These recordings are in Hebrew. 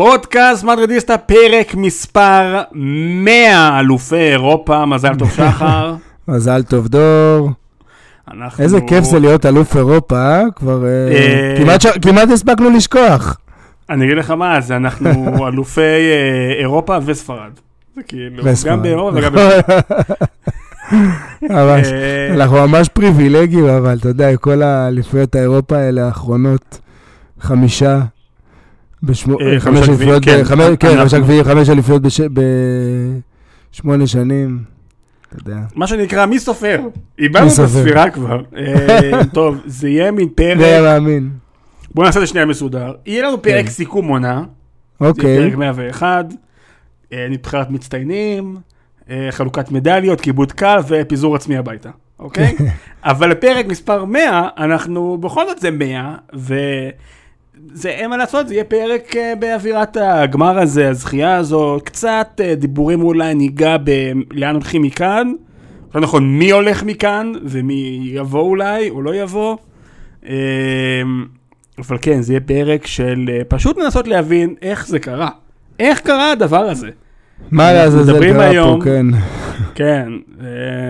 פודקאסט מדרדיסטה, פרק מספר 100, אלופי אירופה, מזל טוב שחר. מזל טוב דור. אנחנו... איזה כיף זה להיות אלוף אירופה, אה? כבר אה, אה, כמעט ש- כמעט הספקנו לשכוח. אני אגיד לך מה, זה אנחנו אלופי אירופה וספרד. זה כאילו. גם באירופה וגם בספרד. ממש. אה, אנחנו ממש פריבילגיים, אבל אתה יודע, כל האליפויות האירופה האלה האחרונות, חמישה, חמש אליפויות, כן. חמש- כן, אנחנו- חמישה גביעים, חמש אליפויות בש- בשמונה שנים, אתה יודע. מה שנקרא, מי סופר? איבדנו את? הספירה כבר. אה, טוב, זה יהיה מין לא פרק, מאמין. בואו נעשה את זה שנייה מסודר. יהיה לנו פרק כן. סיכום עונה. זה אוקיי, פרק 101, אה, נבחרת מצטיינים, אה, חלוקת מדליות, כיבוד קל ופיזור עצמי הביתה, אוקיי? אבל לפרק מספר 100, אנחנו בכל זאת זה 100, וזה אין מה לעשות, זה יהיה פרק אה, באווירת הגמר הזה, הזכייה הזו, קצת אה, דיבורים אולי, ניגע בלאן הולכים מכאן, לא נכון, מי הולך מכאן, ומי יבוא אולי, או לא יבוא. אה, אבל כן, זה יהיה פרק של אה, פשוט לנסות להבין איך זה קרה. איך קרה הדבר הזה? מה לעזאזל קרה היום- פה, כן. כן,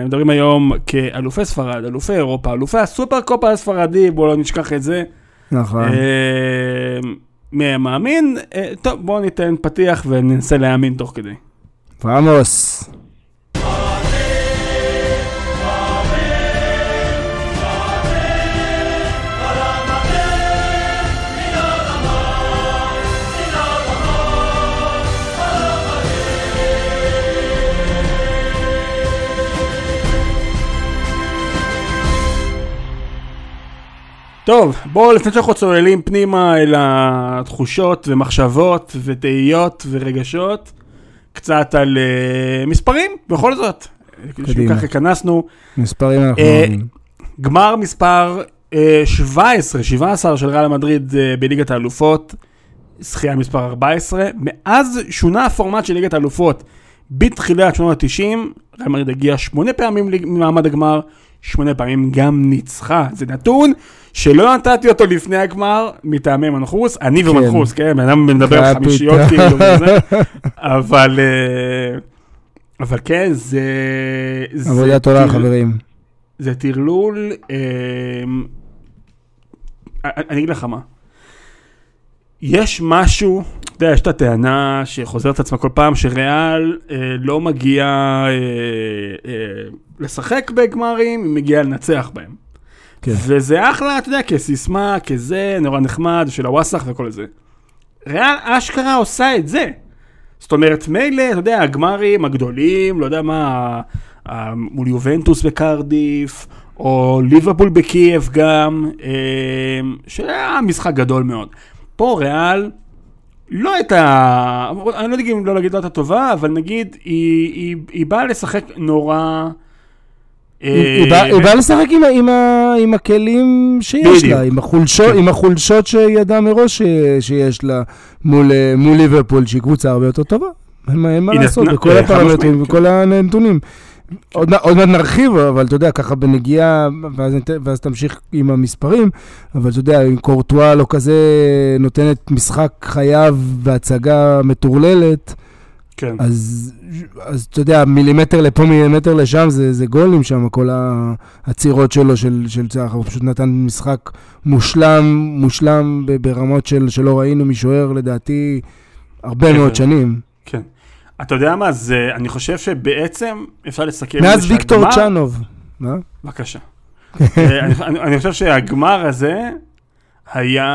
מדברים היום כאלופי ספרד, אלופי אירופה, אלופי הסופר קופה הספרדי, בואו לא נשכח את זה. נכון. אה, מי מאמין? אה, טוב, בואו ניתן פתיח וננסה להאמין תוך כדי. ועמוס. טוב, בואו לפני שאנחנו צוללים פנימה אל התחושות ומחשבות ותהיות ורגשות, קצת על uh, מספרים, בכל זאת. קדימה. ככה התכנסנו. מספרים אנחנו אוהבים. גמר מספר אה, 17, 17 של ריאל מדריד אה, בליגת האלופות, זכייה מספר 14. מאז שונה הפורמט של ליגת האלופות בתחילת שנות ה-90, ריאל מדריד הגיע שמונה פעמים למעמד הגמר, שמונה פעמים גם ניצחה. זה נתון שלא נתתי אותו לפני הגמר מטעמי מנחוס, אני כן. ומנחוס, כן, בן אדם מדבר קפיטה. חמישיות כאילו וזה, אבל... אה, אבל כן, זה... זה עבודה טר- חברים. זה טרלול, אני אני אגיד לך מה. יש משהו, אתה יודע, יש את הטענה שחוזרת את עצמה כל פעם, שריאל אה, לא מגיע אה, אה, לשחק בגמרים, היא מגיעה לנצח בהם. כן. וזה אחלה, אתה יודע, כסיסמה, כזה, נורא נחמד, של הוואסאח וכל זה. ריאל אשכרה עושה את זה. זאת אומרת, מילא, אתה יודע, הגמרים הגדולים, לא יודע מה, מול יובנטוס בקרדיף, או ליברפול בקייב גם, אה, שהיה משחק גדול מאוד. פה ריאל לא הייתה, אני לא יודע אם לא להגיד לא הייתה טובה, אבל נגיד, היא, היא, היא באה לשחק נורא... היא- היא באה- לשחק עם הכלים שיש. לה, עם החולשות- כן. החולשות שידעה מראש שיש לה מול אה, מול ליברפול, שהיא קבוצה הרבה יותר טובה. אין מה- לעשות, בכל אה, הפרמטרים משמעית, וכל הנתונים. עוד מעט- עוד מעט נרחיב, אבל אתה יודע, ככה בנגיעה, ואז ואז תמשיך עם המספרים, אבל אתה יודע, אם קורטואה לא כזה נותנת משחק חייו והצגה מטורללת, כן. אז, אז אתה יודע, מילימטר לפה, מילימטר לשם, זה, זה גולים שם, כל העצירות שלו של, של צחר. הוא פשוט נתן משחק מושלם, מושלם ברמות של, שלא ראינו משוער, לדעתי, הרבה כן. מאוד שנים. כן. אתה יודע מה, זה, אני חושב שבעצם אפשר לסכם... מאז ויקטור שהגמר- צ'אנוב. מה? בבקשה. אה, אני, אני, אני חושב שהגמר הזה היה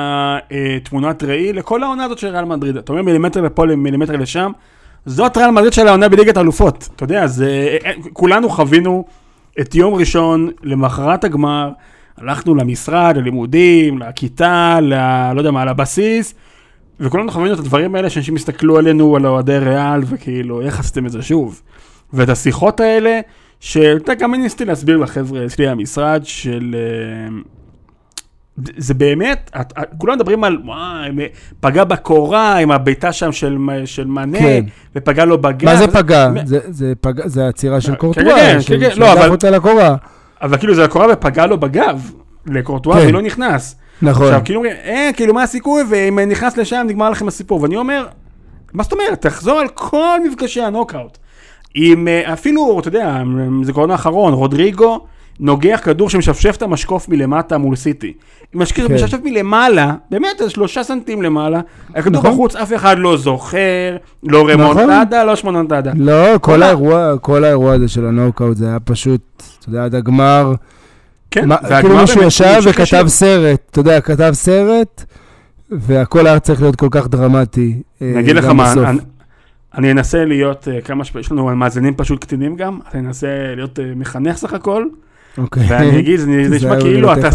אה, תמונת ראי לכל העונה הזאת של ריאל מדריד. אתה אומר מילימטר לפה, מילימטר לשם, זאת ריאל מדריד של העונה בליגת האלופות. אתה יודע, זה, אה, אה, כולנו חווינו את יום ראשון למחרת הגמר, הלכנו למשרד, ללימודים, לכיתה, ל... לא יודע מה, לבסיס, וכולנו חווינו את הדברים האלה שאנשים הסתכלו עלינו, על אוהדי ריאל, וכאילו, איך עשיתם את זה שוב? ואת השיחות האלה, שאתה גם אני ניסיתי להסביר לחבר'ה אצלי במשרד, של... זה באמת, את- את- כולם מדברים על, וואי, פגע בקורה עם הבעיטה שם של, של מענה, כן. ופגע לו בגב. מה זה פגע? מ- זה- זה פגע- זה עצירה של כן, קורטואה, כן, של- כן, כן, של לא, אבל- אותה לקורה. אבל כאילו זה הקורה ופגע לו בגב, לקורטואה, כן. ולא נכנס. נכון. עכשיו, כאילו אה, כאילו מה הסיכוי, ואם נכנס לשם נגמר לכם הסיפור. ואני אומר, מה זאת אומרת? תחזור על כל מפגשי הנוקאוט. עם אה, אפילו, אתה יודע, זיכרון האחרון, רודריגו נוגח כדור שמשפשף את המשקוף מלמטה מול סיטי. משקוף כן. משפשף מלמעלה, באמת, איזה שלושה סנטים למעלה, הכדור נכון. בחוץ, אף אחד לא זוכר, לא רמונטדה, לא שמונטדה. לא, כל האירוע, כל האירוע הזה של הנוקאוט זה היה פשוט, אתה יודע, עד הגמר, כן, מה- כאילו מישהו ישב וכתב. סרט, אתה יודע, כתב סרט, והכל היה צריך להיות כל כך דרמטי. אה, אני אגיד לך מה. אני- אני אנסה להיות אה, כמה ש... יש לנו מאזינים פשוט קטינים גם, אז אני אנסה להיות אה, מחנך סך הכל, אוקיי. ואני אגיד, זה נשמע כאילו אתה...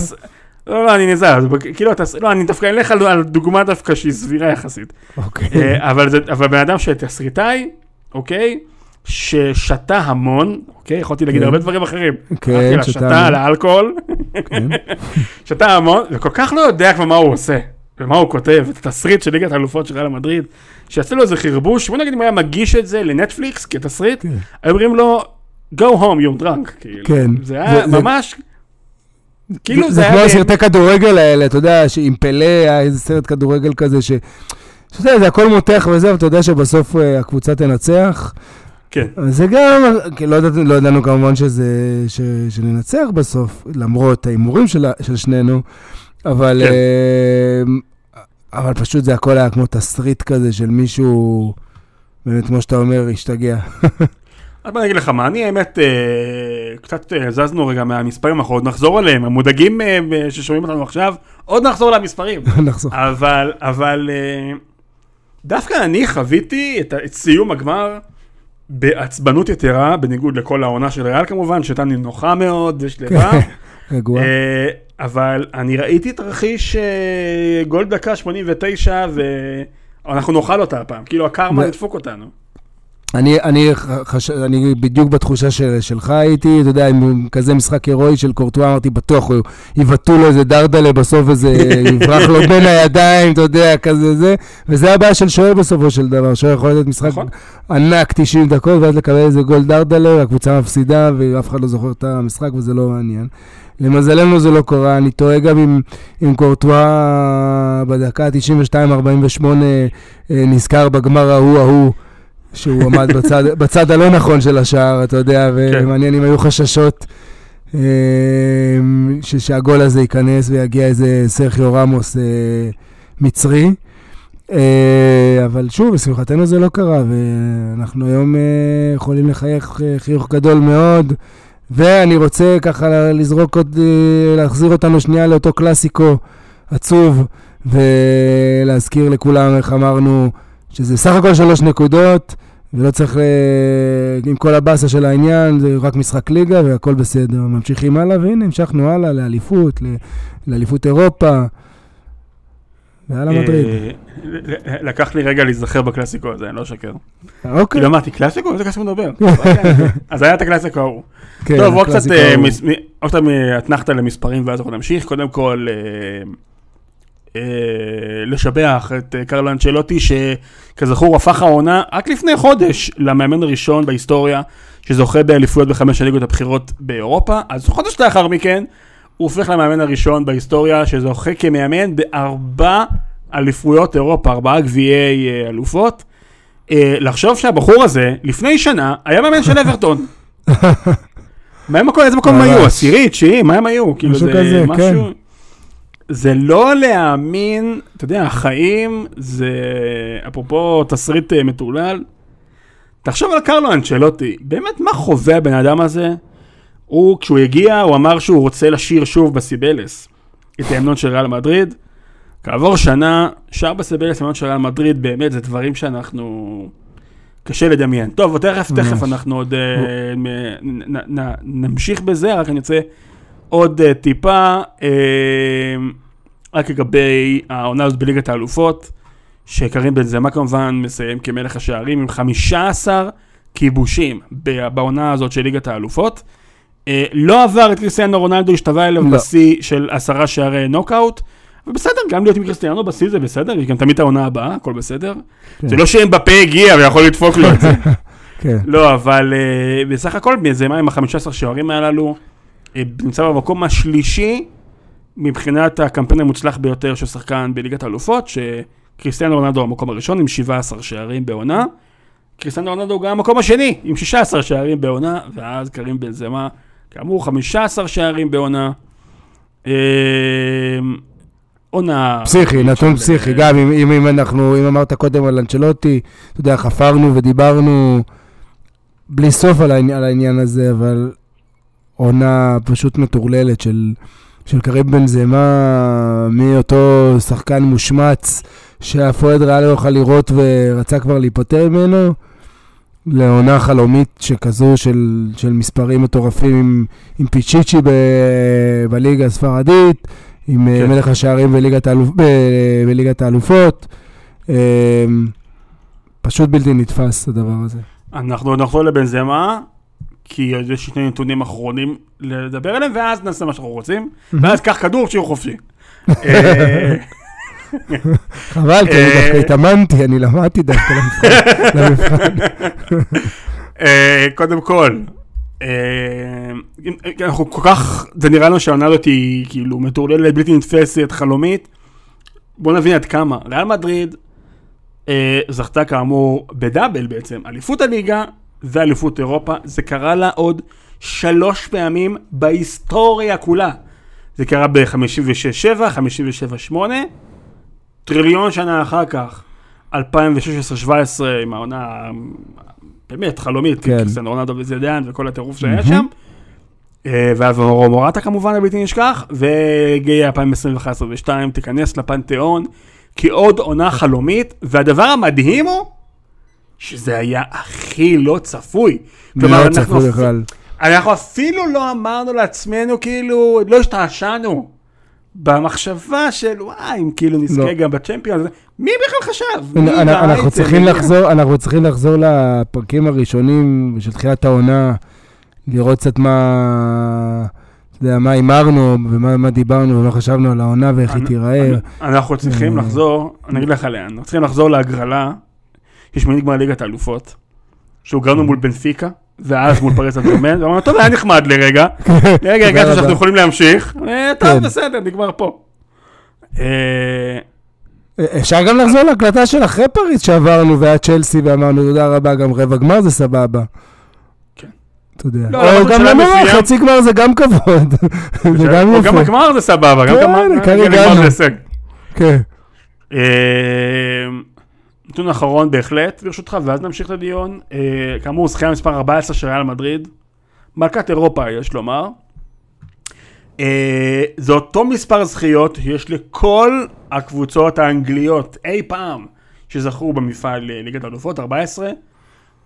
לא, לא, אני נזהר, כאילו אתה... לא, אני דווקא אלך על דוגמה דווקא שהיא סבירה יחסית. אוקיי. אה, אבל בן אדם שתסריטאי, אוקיי? ששתה המון, אוקיי? יכולתי להגיד כן. הרבה דברים אחרים. כן, שתה שתה. על האלכוהול, כן. שתה המון, וכל כך לא יודע כבר מה הוא עושה, ומה הוא כותב, את התסריט של ליגת האלופות של ריאל מדריד, שיעשה לו איזה חרבוש, בוא נגיד אם הוא היה מגיש את זה לנטפליקס כתסריט, כן. היו אומרים לו, go home, you're drunk, כאילו. כן. זה היה זה- זה- ממש, כאילו זה זה כמו היה... הסרטי כדורגל האלה, אתה יודע, שעם פלא היה איזה סרט כדורגל כזה, ש... שאתה יודע, זה הכל מותח וזה, ואתה יודע שבסוף אה, הקבוצה תנצח. כן, זה גם, לא, ידענו, לא ידענו כמובן שזה, ש, שננצח בסוף, למרות ההימורים של, של שנינו, אבל, כן. אה, אבל פשוט זה הכל היה כמו תסריט כזה של מישהו, באמת, כמו שאתה אומר, השתגע. אז בוא אני אגיד לך מה, אני האמת, אה, קצת אה, זזנו רגע מהמספרים, אנחנו עוד נחזור עליהם, המודאגים אה, ששומעים אותנו עכשיו, עוד נחזור למספרים. נחזור. אבל, אבל אה, דווקא אני חוויתי את, את סיום הגמר בעצבנות יתרה, בניגוד לכל העונה של ריאל כמובן, שהייתה נינוחה מאוד ושלווה. רגוע. אה, אבל אני ראיתי תרחיש אה, גול דקה 89 ואנחנו נאכל אותה הפעם, כאילו הקרמה ו- ידפוק אותנו. אני, אני, חש... אני בדיוק בתחושה של, שלך הייתי, אתה יודע, עם כזה משחק הירואי של קורטואה, אמרתי, בטוח, יבעטו לו איזה דרדלה בסוף, איזה, יברח לו בין הידיים, אתה יודע, כזה זה, וזה הבעיה של שוער בסופו של דבר, שוער יכול לתת משחק נכון. ענק 90 דקות, ואז לקבל איזה גול דרדלה, והקבוצה מפסידה, ואף אחד לא זוכר את המשחק, וזה לא מעניין. למזלנו זה לא קרה, אני טועה גם עם, עם קורטואה בדקה ה-92-48 נזכר בגמר ההוא ההוא, שהוא עמד בצד, בצד הלא נכון של השער, אתה יודע, ומעניין אם היו חששות אה, ש- שהגול הזה ייכנס ויגיע איזה סרחיו רמוס אה, מצרי. אה, אבל שוב, לשמחתנו זה לא קרה, ואנחנו היום יכולים לחייך חיוך גדול מאוד. ואני רוצה ככה לזרוק עוד, להחזיר אותנו שנייה לאותו קלאסיקו עצוב, ולהזכיר לכולם איך אמרנו שזה סך הכל שלוש נקודות, ולא צריך, ל... עם כל הבאסה של העניין, זה רק משחק ליגה והכל בסדר. ממשיכים הלאה, והנה, המשכנו הלאה לאליפות, לאליפות אירופה. מדריד. אה, ל- לקח לי רגע להיזכר בקלאסיקו הזה, אני לא אשקר. אוקיי, כאילו אמרתי, קלאסיקו? איזה קלאסיקו מדבר? אז היה את הקלאסיקו ההוא. כן, טוב, עוד קצת, אה, אה, אתנחתא למספרים ואז אנחנו נמשיך. קודם כל, אה, אה, לשבח את אה, קרלו אנצ'לוטי, שכזכור הפך העונה רק לפני חודש למאמן הראשון בהיסטוריה, שזוכה באליפויות בחמש הליגות הבכירות באירופה. אז חודש לאחר מכן, הוא הופך למאמן הראשון בהיסטוריה שזוכה כמאמן בארבע אליפויות אירופה, ארבעה גביעי אה, אלופות. אה, לחשוב שהבחור הזה, לפני שנה, היה מאמן של אברטון. מה הם מקום, איזה מקום הם. היו? עשירי, תשיעי, מה הם היו? כאילו זה משהו... זה לא להאמין, אתה יודע, החיים זה, אפרופו תסריט אה, מטורלל, תחשוב על קרלו אנצ'לוטי, באמת מה חווה הבן אדם הזה? הוא, כשהוא הגיע, הוא אמר שהוא רוצה לשיר שוב בסיבלס את ההמנון של ריאל מדריד. כעבור שנה, שר בסיבלס ההמנון של ריאל מדריד, באמת, זה דברים שאנחנו... קשה לדמיין. טוב, תכף, תכף. אנחנו עוד אה, נמשיך בזה, רק אני רוצה עוד אה, טיפה, אה, רק לגבי העונה הזאת בליגת האלופות, שקרים בנזמה כמובן מסיים כמלך השערים עם 15 כיבושים בעונה הזאת של ליגת האלופות. אה, לא עבר את קריסטיאנו רונלדו, השתווה אליו לא. בשיא של עשרה שערי נוקאוט. ובסדר, גם להיות עם קריסטיאנו בשיא זה בסדר, יש גם תמיד העונה הבאה, הכל בסדר. כן. זה לא שאם בפה הגיע ויכול לדפוק לו את זה. כן. לא, אבל uh, בסך הכל זה מה עם ה-15 שערים הללו, uh, נמצא במקום השלישי מבחינת הקמפיין המוצלח ביותר של שחקן בליגת האלופות, קריסטיאנו רונלדו במקום הראשון עם 17 שערים בעונה. קריסטיאנו רונלדו גם המקום השני עם 16 שערים בעונה, ואז קרים בנזמה, כאמור 15 שערים בעונה. אה, עונה... פסיכי, נתון פסיכי. גם אם, אם, אם אנחנו, אם אמרת קודם על אנצ'לוטי, אתה יודע, חפרנו ודיברנו בלי סוף על, העני, על העניין הזה, אבל עונה פשוט מטורללת של, של קריב בן זמה, מאותו שחקן מושמץ אוהד ריאל לא יוכל לראות ורצה כבר להיפטר ממנו, לעונה חלומית שכזו של, של מספרים מטורפים עם, עם פיצ'יצ'י ב, בליגה הספרדית. עם כן. כן. מלך השערים בליגת, האלופ... ב- בליגת האלופות. אמ, פשוט בלתי נתפס הדבר הזה. אנחנו נחזור לבנזמה, כי יש שני נתונים אחרונים לדבר עליהם, ואז נעשה מה שאנחנו רוצים, ואז קח כדור שיהיו חופשי. חבל, כי אני אה. דווקא התאמנתי, אני למדתי דווקא למבחן-. אה, קודם כל, אה, אנחנו כל כך, זה נראה לנו שהעונה הזאת היא כאילו מטורללת, בלתי נתפסת, חלומית. בואו נבין עד כמה. ריאל מדריד זכתה כאמור בדאבל בעצם, אליפות הליגה ואליפות אירופה. זה קרה לה עוד שלוש פעמים בהיסטוריה כולה. זה קרה ב-56-7, 57-8, טריליון שנה אחר כך, 2016-2017 עם העונה באמת חלומית, כן. קריסטיאנו רונלדו וזידן וכל הטירוף שהיה שם. אה, ואז מורטה כמובן הבלתי נשכח, והגיע 2021-2022 תיכנס לפנתיאון כעוד עונה חלומית, והדבר המדהים הוא שזה היה הכי לא צפוי. כלומר, אנחנו צפוי בכלל. אנחנו אפילו לא אמרנו לעצמנו, כאילו, לא השתעשענו במחשבה של וואי, אם כאילו נזכה לא. גם בצ'מפיונס, מי בכלל חשב? מי אנחנו-? צריכים לחזור, אנחנו צריכים לחזור לפרקים הראשונים של תחילת העונה, לראות קצת מה, אתה יודע, מה הימרנו ומה מה דיברנו ומה חשבנו על העונה ואיך היא תיראה. אנחנו צריכים אה. לחזור, אני אגיד לך לאן, אנחנו צריכים לחזור להגרלה, יש שמינית גמר ליגת האלופות, שהוגרנו מול בנפיקה, ואז מול פריס הג'רמן, ואמרנו, טוב, היה נחמד לרגע, לרגע הרגשנו רבה. שאנחנו יכולים להמשיך, אה, טוב, כן. בסדר, נגמר פה. אה, אפשר גם לחזור להקלטה של אחרי פריז שעברנו והיה צ'לסי ואמרנו תודה רבה, גם רבע גמר זה סבבה. כן. אתה יודע. לא, או גם מסוים- חצי גמר זה גם כבוד. זה גם או גם יפה. הגמר זה סבבה, גם כן, גמר לכאן גם גמר הגענו. זה הישג. כן. נתון אחרון בהחלט, ברשותך, ואז נמשיך לדיון. אה, כאמור, זכייה מספר 14 של ריאל מדריד, מלכת אירופה, יש לומר. אה, זה אותו מספר זכיות יש לכל הקבוצות האנגליות אי פעם שזכו במפעל אה, ליגת האלופות, 14.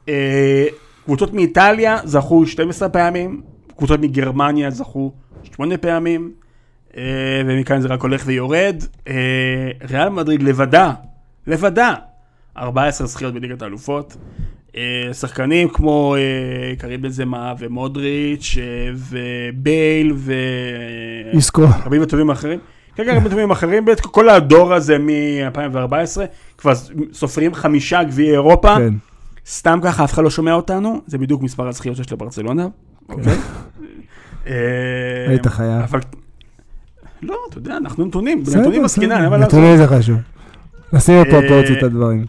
אה, קבוצות מאיטליה זכו 12 פעמים, קבוצות מגרמניה זכו 8 פעמים, אה, ומכאן זה רק הולך ויורד. אה, ריאל מדריד לבדה, לבדה, 14 זכיות בליגת האלופות. אה, שחקנים כמו אה, קרים בנזמה ומודריץ' אה, ובייל ו... איסקו. רבים וטובים אחרים. כן, כן, רבים וטובים אחרים, כל הדור הזה מ-2014, כבר סופרים חמישה גביעי אירופה. כן. סתם ככה, אף אחד לא שומע אותנו, זה בדיוק מספר הזכיות שיש לברצלונה. אוקיי? אה, היית חייב. אבל... לא, אתה יודע, אנחנו נתונים, נתונים עסקינן. נתונים זה חשוב. נשים בפרופורציות את אה, הדברים.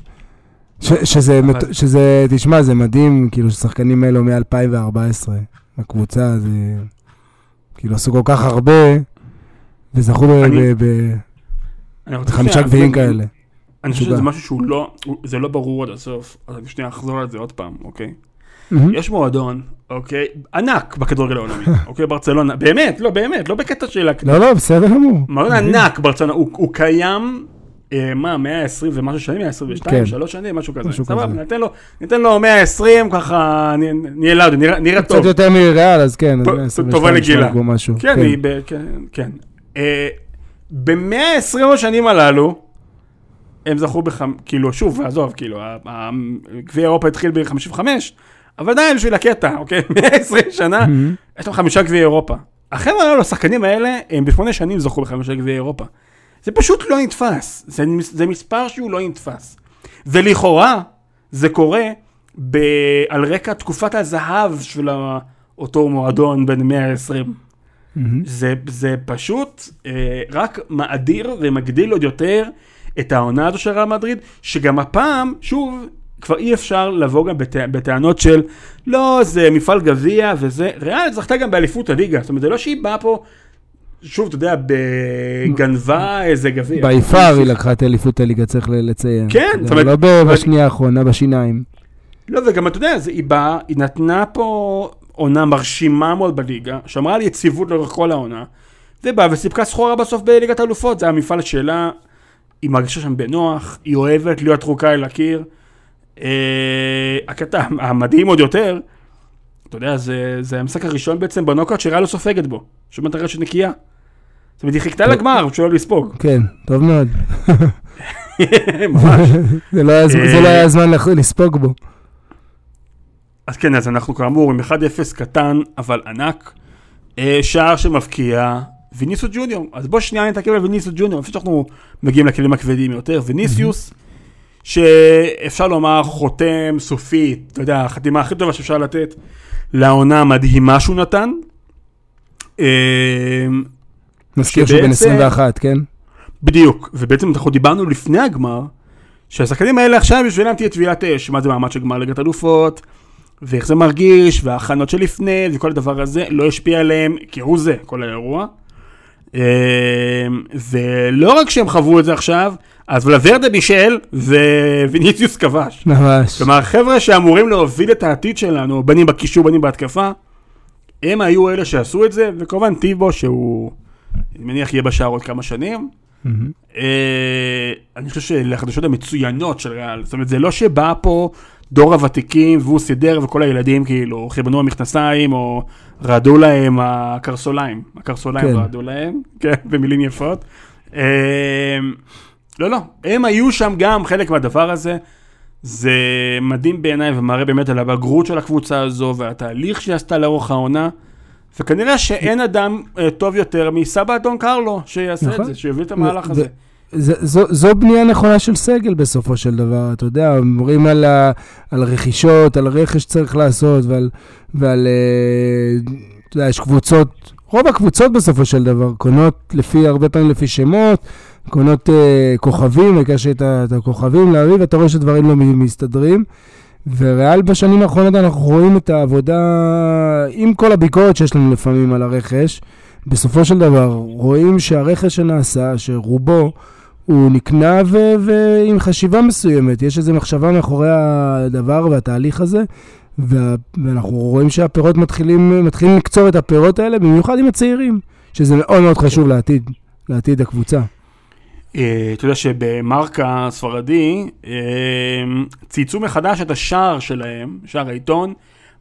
ש- שזה, אבל- מת- שזה, תשמע, זה מדהים, כאילו, ששחקנים האלו מ-2014, הקבוצה, זה, כאילו, עשו כל כך הרבה, וזכו ב- אני- ב- ב- בחמישה שנייה, גביעים כאלה. אני חושב. שזה משהו שהוא לא, זה לא ברור עד הסוף, אז אני שנייה אחזור על זה עוד פעם, אוקיי? יש מועדון, אוקיי, ענק בכדורגל העולמי, אוקיי, ברצלונה, באמת, לא, באמת, לא בקטע של... לא, לא, בסדר גמור. מועדון ענק ברצלונה, הוא קיים, מה, 120 ומשהו שנים, 122, כן. 3 שנים, משהו כזה, משהו סבבה, כזה. ניתן לו, ניתן לו 120, ככה, נהיה לאוד, נראה נראה קצת טוב. יותר מריאל, אז כן, אז טוב- 122 טובה לגילה. משהו. כן, היא ב- כן, כן. ב-120 השנים הללו, הם זכו בחמ... כאילו, שוב, עזוב, כאילו, גביע אירופה התחיל ב-55, אבל עדיין בשביל הקטע, אוקיי? 120 שנה. יש להם חמישה גביעי אירופה. החבר'ה האלו, השחקנים האלה, הם בשמונה שנים זכו בחמישה גביעי אירופה. זה פשוט לא נתפס, זה, זה מספר שהוא לא נתפס. ולכאורה, זה קורה ב... על רקע תקופת הזהב של אותו מועדון בין 120. מהמם. זה, זה פשוט אה, רק מאדיר ומגדיל עוד יותר את העונה הזו של ריאל מדריד, שגם הפעם, שוב, כבר אי אפשר לבוא גם בטע... בטענות של לא, זה מפעל גביע וזה, ריאל זכתה גם באליפות הליגה, זאת אומרת, זה לא שהיא באה פה, שוב, אתה יודע, בגנבה איזה גביע. ביפר היא לקחה את אליפות הליגה, צריך לציין. כן, זאת אומרת- לא בשנייה האחרונה, בשיניים. לא, וגם אתה יודע, היא באה, היא נתנה פה עונה מרשימה מאוד בליגה, שמרה על יציבות לאורך כל העונה, ובאה וסיפקה סחורה בסוף בליגת האלופות, זה המפעל שלה, היא מרגישה שם בנוח, היא אוהבת להיות רוקה אל הקיר. אה, הקטע המדהים עוד יותר, אתה יודע, זה, זה המשחק הראשון בעצם בנוקאוט שריאל לא סופגת בו, שומעת הרשת נקייה. אומרת, היא חיכתה לגמר, בשביל לא לספוג. כן, טוב מאוד. ממש. זה לא היה אה, לא הזמן לח- לספוג בו. אז כן, אז אנחנו כאמור עם 1-0 קטן, אבל ענק. אה, שער שמבקיע, ויניסוס ג'וניור. אז בוא שנייה נתעכב על ויניסוס ג'וניור, לפני שאנחנו מגיעים לכלים הכבדים יותר. ויניסיוס, שאפשר לומר חותם סופית, אתה יודע, החתימה הכי טובה שאפשר לתת לעונה המדהימה שהוא נתן. מזכיר שהוא בן שבעצם- 21, כן? בדיוק, ובעצם אנחנו דיברנו לפני הגמר, שהשחקנים האלה עכשיו בשבילם תהיה טבילת אש, מה זה מעמד של גמר ליגת אלופות, ואיך זה מרגיש, וההכנות שלפני, וכל הדבר הזה, לא השפיע עליהם כהוא זה, כל האירוע. אה, ולא רק שהם חוו את זה עכשיו, אז ולוורדה בישל וויניציוס כבש. ממש. כלומר, חבר'ה שאמורים להוביל את העתיד שלנו, בין אם בקישור, בין אם בהתקפה, הם היו אלה שעשו את זה, וכמובן טיבו, שהוא, מניח, יהיה בשער עוד כמה שנים. אה, אני חושב שלחדשות המצוינות של ריאל, זאת אומרת, זה לא שבא פה דור הוותיקים והוא סידר וכל הילדים כאילו חיבנו המכנסיים או רעדו להם הקרסוליים, הקרסוליים כן. רעדו להם, כן, במילים יפות. אה, לא, לא, הם היו שם גם חלק מהדבר הזה. זה מדהים בעיניי ומראה באמת על הבגרות של הקבוצה הזו והתהליך שהיא עשתה לאורך העונה. וכנראה שאין אדם אה, טוב יותר מסבא דון קרלו שיעשה את נכון. זה, שיוביל את המהלך הזה. זה, זו, זו בנייה נכונה של סגל בסופו של דבר, אתה יודע, אומרים על, ה, על רכישות, על רכש שצריך לעשות, ועל, ועל אה, אתה יודע, יש קבוצות, רוב הקבוצות בסופו של דבר, קונות לפי, הרבה פעמים לפי שמות, קונות אה, כוכבים, ה- את הכוכבים להביא, ואתה רואה שדברים לא מסתדרים. וריאל בשנים האחרונות אנחנו רואים את העבודה, עם כל הביקורת שיש לנו לפעמים על הרכש, בסופו של דבר רואים שהרכש שנעשה, שרובו הוא נקנה ו- ועם חשיבה מסוימת, יש איזו מחשבה מאחורי הדבר והתהליך הזה, וה- ואנחנו רואים שהפירות מתחילים, מתחילים לקצור את הפירות האלה, במיוחד עם הצעירים, שזה מאוד מאוד חשוב לעתיד, לעתיד הקבוצה. אה, אתה יודע שבמרקה הספרדי אה, צייצו מחדש את השער שלהם, שער העיתון,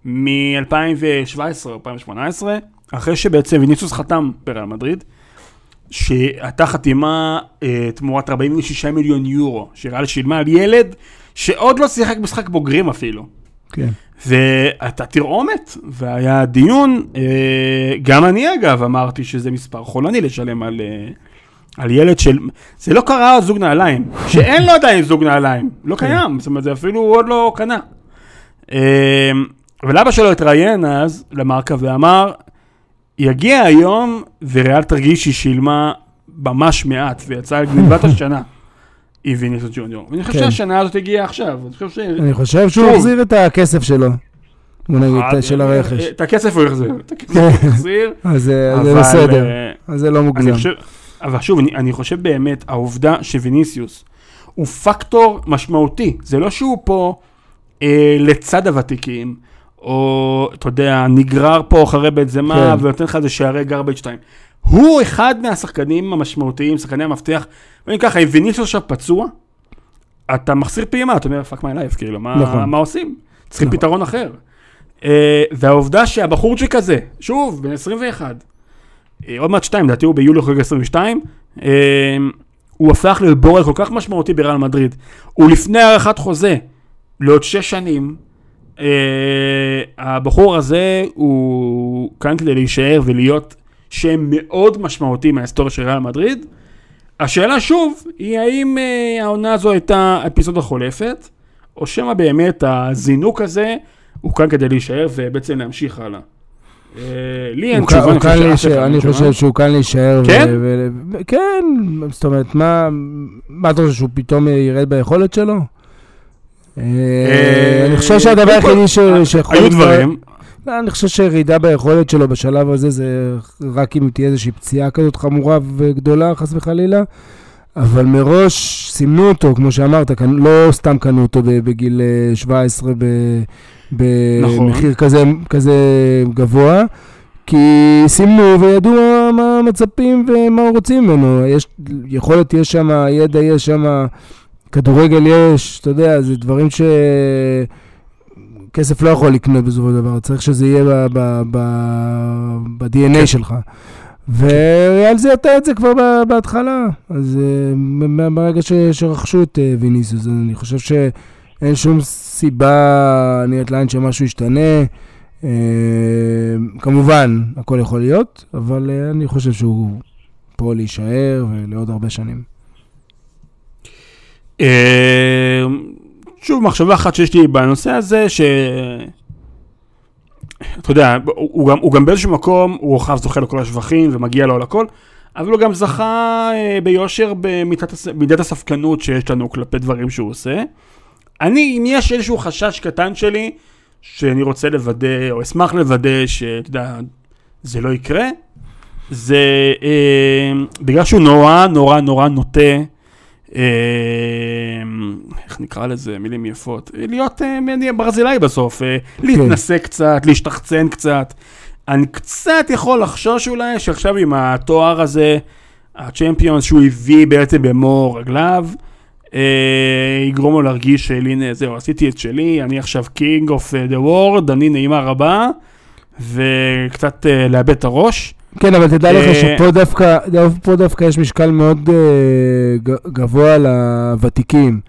מ-2017 או 2018, אחרי שבעצם ויניסוס חתם בריאל מדריד, שהייתה חתימה אה, תמורת 46 מיליון יורו, שריאל שילמה על ילד שעוד לא שיחק משחק בוגרים אפילו. כן. והייתה תרעומת, והיה דיון, גם אני אגב אמרתי שזה מספר חולני לשלם על, על ילד של, זה לא קרה זוג נעליים, שאין לו עדיין זוג נעליים, לא קיים, זאת אומרת זה אפילו הוא עוד לא קנה. אה, אבל אבא שלו התראיין אז למרקה ואמר, יגיע היום וריאל תרגיש שהיא שילמה ממש מעט, ויצאה על גניבת השנה. עם ויניסוס ג'וניור. ואני חושב כן. שהשנה הזאת הגיעה עכשיו, אני חושב שהוא. החזיר את הכסף שלו, בוא נגיד, אה, של אה, הרכש. את הכסף הוא החזיר, את הכסף כן. הוא החזיר, אז זה בסדר, אה, אז זה לא מוגזם. אבל שוב, אני, אני חושב באמת, העובדה שוויניסיוס הוא פקטור משמעותי, זה לא שהוא פה אה, לצד הוותיקים, או אתה יודע, נגרר פה אחרי בנזמה כן. ונותן לך איזה שערי garbage time. הוא אחד מהשחקנים המשמעותיים, שחקני המפתח, ואני ככה, אם ויניסיוס עכשיו פצוע, אתה מחסיר פעימה, אתה אומר, fuck my life, כאילו, מה, נכון. מה עושים? צריכים נכון. פתרון אחר. אה, והעובדה שהבחורצ'יק הזה, שוב, בן 21, אה, עוד מעט שתיים, לדעתי הוא ביולי חוגג 22, אה, הוא הפך להיות בורל כל כך משמעותי בריאל מדריד. הוא לפני הארכת חוזה לעוד שש שנים. אה, הבחור הזה הוא כאן כדי להישאר ולהיות שם מאוד משמעותי מההיסטוריה של ריאל מדריד. השאלה שוב, היא האם אה, העונה הזו הייתה אפיזודה חולפת, או שמא באמת הזינוק הזה הוא כאן כדי להישאר ובעצם להמשיך הלאה. אה, לי אין תשובה, הוא כאן שאף אחד אני תשובה. חושב שהוא כאן להישאר. כן? כן, זאת אומרת, מה אתה חושב, שהוא פתאום ירד ביכולת שלו? אה, אני חושב שהדבר קודם כל, היחידי שיכול... היו דברים, לא, אני חושב שירידה ביכולת שלו בשלב הזה זה רק אם תהיה איזושהי פציעה כזאת חמורה וגדולה, חס וחלילה. אבל מראש סימנו אותו, כמו שאמרת, לא סתם קנו אותו בגיל אה, 17 ב- נכון. במחיר כזה, כזה גבוה, כי סימנו וידעו מה, מצפים ומה רוצים ממנו. יש, יכולת יש שם, ידע יש שם, כדורגל יש, אתה יודע, זה דברים ש... כסף לא יכול לקנות בסופו של דבר, צריך שזה יהיה ב-DNA שלך. ועל זה ידע את זה כבר בהתחלה. אז אה, ברגע שרכשו את אה, ויניסיוס, אני חושב שאין שום סיבה נראית לעין שמשהו ישתנה. אה, כמובן, הכל יכול להיות, אבל אה, אני חושב שהוא פה להישאר ולעוד הרבה שנים. אה, שוב, מחשבה אחת שיש לי בנושא הזה, ש... אתה יודע, הוא, הוא, גם, הוא גם באיזשהו מקום, הוא אחריו זוכה לכל השבחים ומגיע לו על הכל, אבל הוא גם זכה אה, ביושר במידת הספקנות שיש לנו כלפי דברים שהוא עושה. אני, אם יש איזשהו חשש קטן שלי, שאני רוצה לוודא, או אשמח לוודא, שאתה יודע, זה לא יקרה, זה אה, בגלל שהוא נורא נורא נורא נוטה, אה, איך נקרא לזה, מילים יפות, להיות אה, ברזילאי בסוף, אה, להתנסה קצת, להשתחצן קצת. אני קצת יכול לחשוש אולי שעכשיו עם התואר הזה, הצ'מפיונס שהוא הביא בעצם במו רגליו, יגרום לו להרגיש של הנה זהו עשיתי את שלי, אני עכשיו king of the world, אני נעימה רבה, וקצת אה, לאבד את הראש. כן, אבל תדע לך אה, שפה דווקא, דו- פה דווקא יש משקל מאוד אה, גבוה לוותיקים.